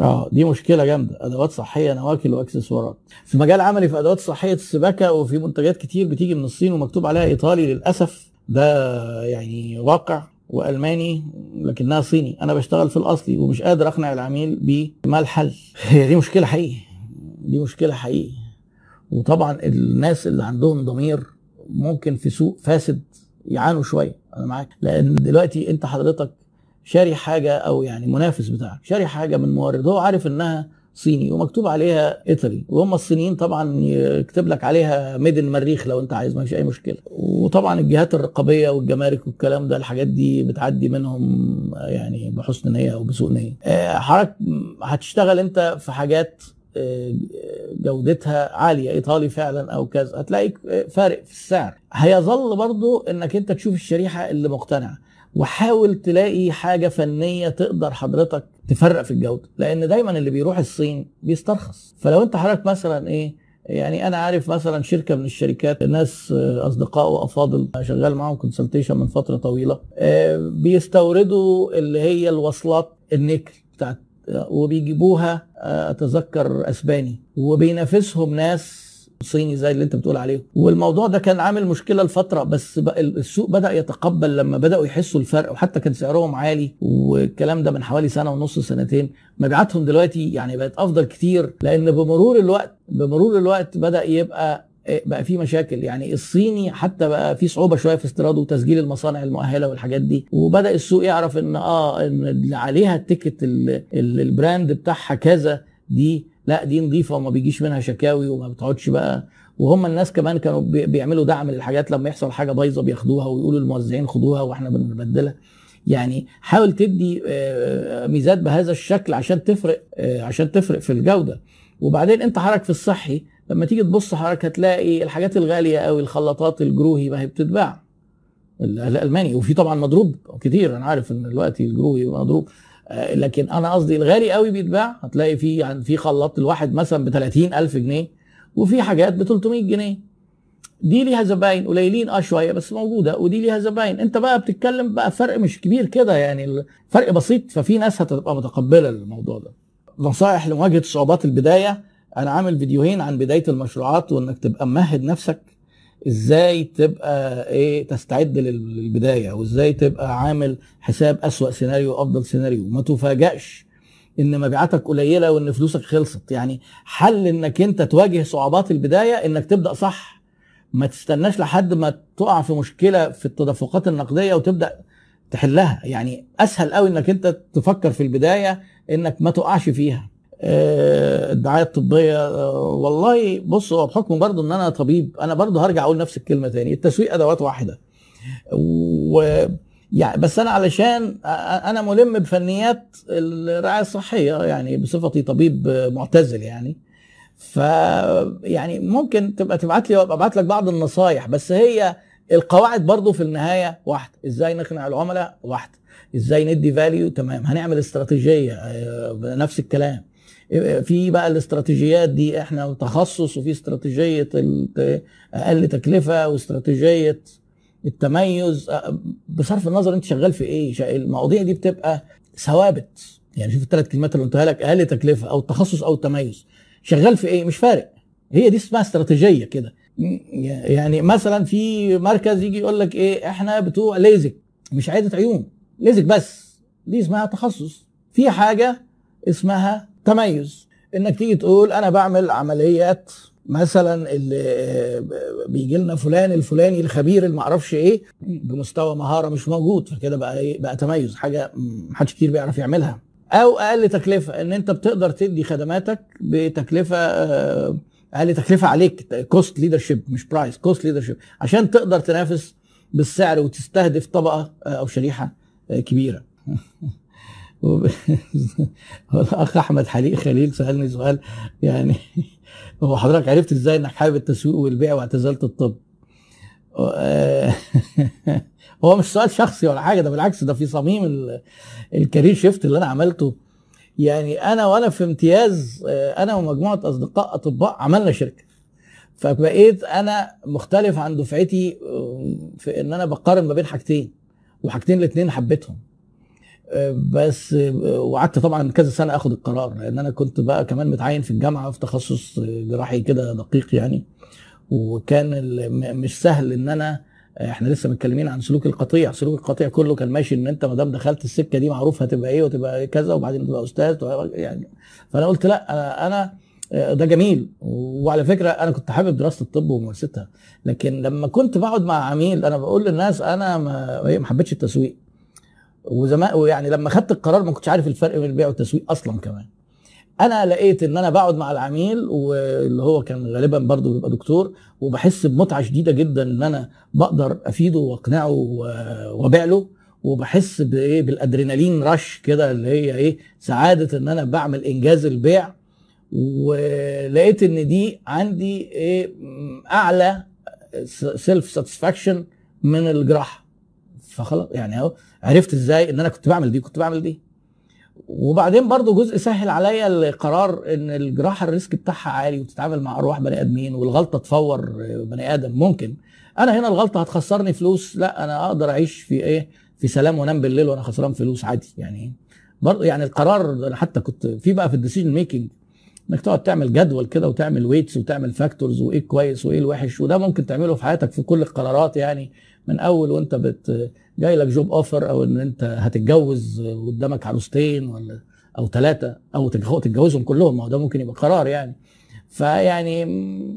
آه دي مشكلة جامدة أدوات صحية نواكل واكسسوارات في مجال عملي في أدوات صحية السباكة وفي منتجات كتير بتيجي من الصين ومكتوب عليها إيطالي للأسف ده يعني واقع وألماني لكنها صيني. أنا بشتغل في الأصلي ومش قادر أقنع العميل بما الحل هي دي مشكلة حقيقي دي مشكلة حقيقي. وطبعا الناس اللي عندهم ضمير ممكن في سوق فاسد يعانوا شوية أنا معاك. لأن دلوقتي أنت حضرتك شاري حاجة أو يعني منافس بتاعك شاري حاجة من مورد هو عارف إنها صيني ومكتوب عليها إيطالي وهم الصينيين طبعا يكتب لك عليها ميد المريخ لو أنت عايز ما فيش أي مشكلة. وطبعا الجهات الرقابية والجمارك والكلام ده الحاجات دي بتعدي منهم يعني بحسن نية أو بسوء نية. آه، حضرتك هتشتغل أنت في حاجات آه، جودتها عالية إيطالي فعلا أو كذا هتلاقي فارق في السعر. هيظل برضو إنك أنت تشوف الشريحة اللي مقتنعه وحاول تلاقي حاجة فنية تقدر حضرتك تفرق في الجودة لأن دايما اللي بيروح الصين بيسترخص. فلو أنت حضرتك مثلا إيه يعني أنا عارف مثلا شركة من الشركات ناس أصدقاء وأفاضل شغال معاهم consultation من فترة طويلة آه، بيستوردوا اللي هي الوصلات النيكل بتاعت وبيجيبوها آه، أتذكر أسباني وبينافسهم ناس صيني زي اللي انت بتقول عليه والموضوع ده كان عامل مشكلة لفترة بس السوق بدأ يتقبل لما بدأوا يحسوا الفرق وحتى كان سعرهم عالي والكلام ده من حوالي سنة ونص سنتين. مبيعاتهم دلوقتي يعني بقت أفضل كتير لأن بمرور الوقت بمرور الوقت بدأ يبقى بقى في مشاكل. يعني الصيني حتى بقى في صعوبة شوية في استيراده وتسجيل المصانع المؤهلة والحاجات دي. وبدأ السوق يعرف إن آه إن اللي عليها ال ticket ال brand بتاعها كذا دي لا دي نظيفة وما بيجيش منها شكاوي وما بتقعدش بقى. وهم الناس كمان كانوا بيعملوا دعم للحاجات لما يحصل حاجة بايظة بياخدوها ويقولوا للموزعين خدوها وإحنا بنبدلها. يعني حاول تدي ميزات بهذا الشكل عشان تفرق عشان تفرق في الجودة. وبعدين انت حضرتك في الصحي لما تيجي تبص حضرتك هتلاقي الحاجات الغالية قوي الخلاطات الجروهي ما هي بتتباع. الألماني وفي طبعا مضروب كتير. أنا عارف إن دلوقتي الجروهي مضروب. لكن أنا قصدي الغالي قوي بيتباع هتلاقي في يعني في خلاط الواحد مثلا ب 30000 جنيه وفي حاجات ب 300 جنيه. دي ليها زباين قليلين آه شوية بس موجودة ودي ليها زباين. أنت بقى بتتكلم بقى فرق مش كبير كده يعني فرق بسيط ففي ناس هتبقى متقبلة الموضوع ده. نصائح لمواجهة صعوبات البداية أنا عامل فيديوهين عن بداية المشروعات وإنك تبقى ممهد نفسك إزاي تبقى إيه تستعد للبداية وإزاي تبقى عامل حساب أسوأ سيناريو وأفضل سيناريو. ما تفاجئش إن مبيعاتك قليلة وإن فلوسك خلصت. يعني حل إنك أنت تواجه صعوبات البداية إنك تبدأ صح. ما تستناش لحد ما تقع في مشكلة في التدفقات النقدية وتبدأ تحلها. يعني أسهل قوي إنك أنت تفكر في البداية إنك ما تقعش فيها. الدعاية الطبية والله بص هو بحكم برضه إن أنا طبيب أنا برضه هرجع أقول نفس الكلمة تاني التسويق أدوات واحدة. و يعني بس أنا علشان أنا ملم بفنيات الرعاية الصحية يعني بصفتي طبيب معتزل يعني. ف يعني ممكن تبقى تبعت لي أبعت لك بعض النصايح بس هي القواعد برضو في النهاية واحدة. إزاي نقنع العملاء؟ واحدة. إزاي ندي فاليو تمام. هنعمل استراتيجية نفس الكلام. في بقى الاستراتيجيات دي إحنا تخصص وفي استراتيجية أقل تكلفة واستراتيجية التميز. بصرف النظر انت شغال في إيه؟ المواضيع دي بتبقى ثوابت. يعني شوف الثلاث كلمات اللي قلتها لك أقل تكلفة أو التخصص أو التميز شغال في إيه؟ مش فارق. هي دي اسمها استراتيجية كده. يعني مثلا في مركز يجي يقول لك إيه؟ إحنا بتوع ليزك مش عياده عيون. ليزك بس. دي اسمها تخصص. في حاجة اسمها تميز. إنك تيجي تقول أنا بعمل عمليات مثلا اللي بيجي لنا فلان الفلاني الخبير اللي معرفش إيه بمستوى مهارة مش موجود. فكده بقى إيه بقى تميز حاجة محدش كتير بيعرف يعملها. أو أقل تكلفة إن أنت بتقدر تدي خدماتك بتكلفة أقل تكلفة عليك cost leadership مش price cost leadership عشان تقدر تنافس بالسعر وتستهدف طبقة أو شريحة كبيرة. الاخ أحمد حليق خليل سألني سؤال يعني هو حضرتك عرفت إزاي إنك حابب التسويق والبيع واعتزلت الطب؟ هو مش سؤال شخصي ولا حاجة ده بالعكس ده في صميم ال career shift اللي أنا عملته. يعني أنا وأنا في امتياز أنا ومجموعة أصدقاء أطباء عملنا شركة. فبقيت أنا مختلف عن دفعتي في إن أنا بقارن ما بين حاجتين وحاجتين الاثنين حبيتهم. بس وقعدت طبعا كذا سنة آخد القرار لأن أنا كنت بقى كمان متعين في الجامعة في تخصص جراحي كده دقيق يعني. وكان مش سهل إن أنا إحنا لسه متكلمين عن سلوك القطيع سلوك القطيع كله كان ماشي إن أنت ما دام دخلت السكة دي معروف هتبقى إيه وتبقى كذا وبعدين تبقى أستاذ يعني. فأنا قلت لأ أنا, أنا ده جميل. وعلى فكرة أنا كنت حابب دراسة الطب وممارستها لكن لما كنت بقعد مع عميل أنا بقول للناس أنا ما ما حبيتش التسويق. وزمان ويعني لما خدت القرار ما كنتش عارف الفرق بين البيع والتسويق أصلا كمان. أنا لقيت إن أنا بقعد مع العميل واللي هو كان غالبا برضه بيبقى دكتور وبحس بمتعة شديدة جدا إن أنا بقدر أفيده وأقنعه وأبيع له وبحس بإيه؟ بال adrenaline rush كده اللي هي إيه؟ سعادة إن أنا بعمل إنجاز البيع. ولقيت إن دي عندي إيه؟ أعلى self satisfaction من الجراحة. فخلاص يعني أهو عرفت إزاي إن أنا كنت بعمل دي كنت بعمل دي. وبعدين برضو جزء سهل عليا القرار إن الجراحة ال risk بتاعها عالي وتتعامل مع أرواح بني آدمين والغلطة تفور بني آدم ممكن. أنا هنا الغلطة هتخسرني فلوس لا أنا أقدر أعيش في إيه؟ في سلام وانام بالليل وأنا خسران فلوس عادي يعني. برضه يعني القرار أنا حتى كنت في بقى في ال decision making إنك تقعد تعمل جدول كده وتعمل weights وتعمل factors وإيه كويس وإيه الوحش وده ممكن تعمله في حياتك في كل القرارات يعني من أول وأنت بت جاي لك job offer أو إن أنت هتتجوز قدامك عروستين ولا أو ثلاثة أو تتجوزهم كلهم ما هو ده ممكن يبقى قرار يعني. فيعني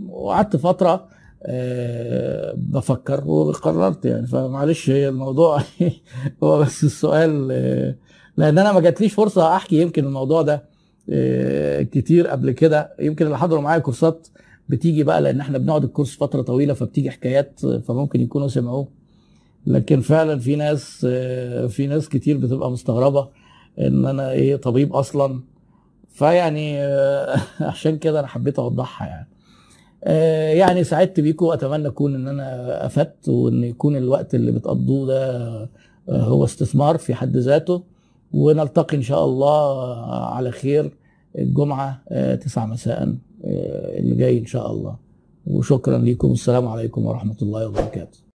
وقعدت فترة أه بفكر وقررت يعني. فمعلش هي الموضوع هو بس السؤال أه لأن أنا ما جاتليش فرصة أحكي يمكن الموضوع ده. كتير قبل كده. يمكن اللي حضروا معايا كورسات بتيجي بقى لأن إحنا بنقعد الكورس فترة طويلة فبتيجي حكايات فممكن يكونوا سمعوه. لكن فعلا في ناس في ناس كتير بتبقى مستغربة إن أنا إيه طبيب أصلا. فيعني عشان كده أنا حبيت أوضحها يعني. يعني سعدت بيكم وأتمنى أكون إن أنا أفدت وإن يكون الوقت اللي بتقضوه ده هو استثمار في حد ذاته. ونلتقي إن شاء الله على خير. الجمعة 9 مساء اللي جاي إن شاء الله. وشكرا لكم السلام عليكم ورحمة الله وبركاته.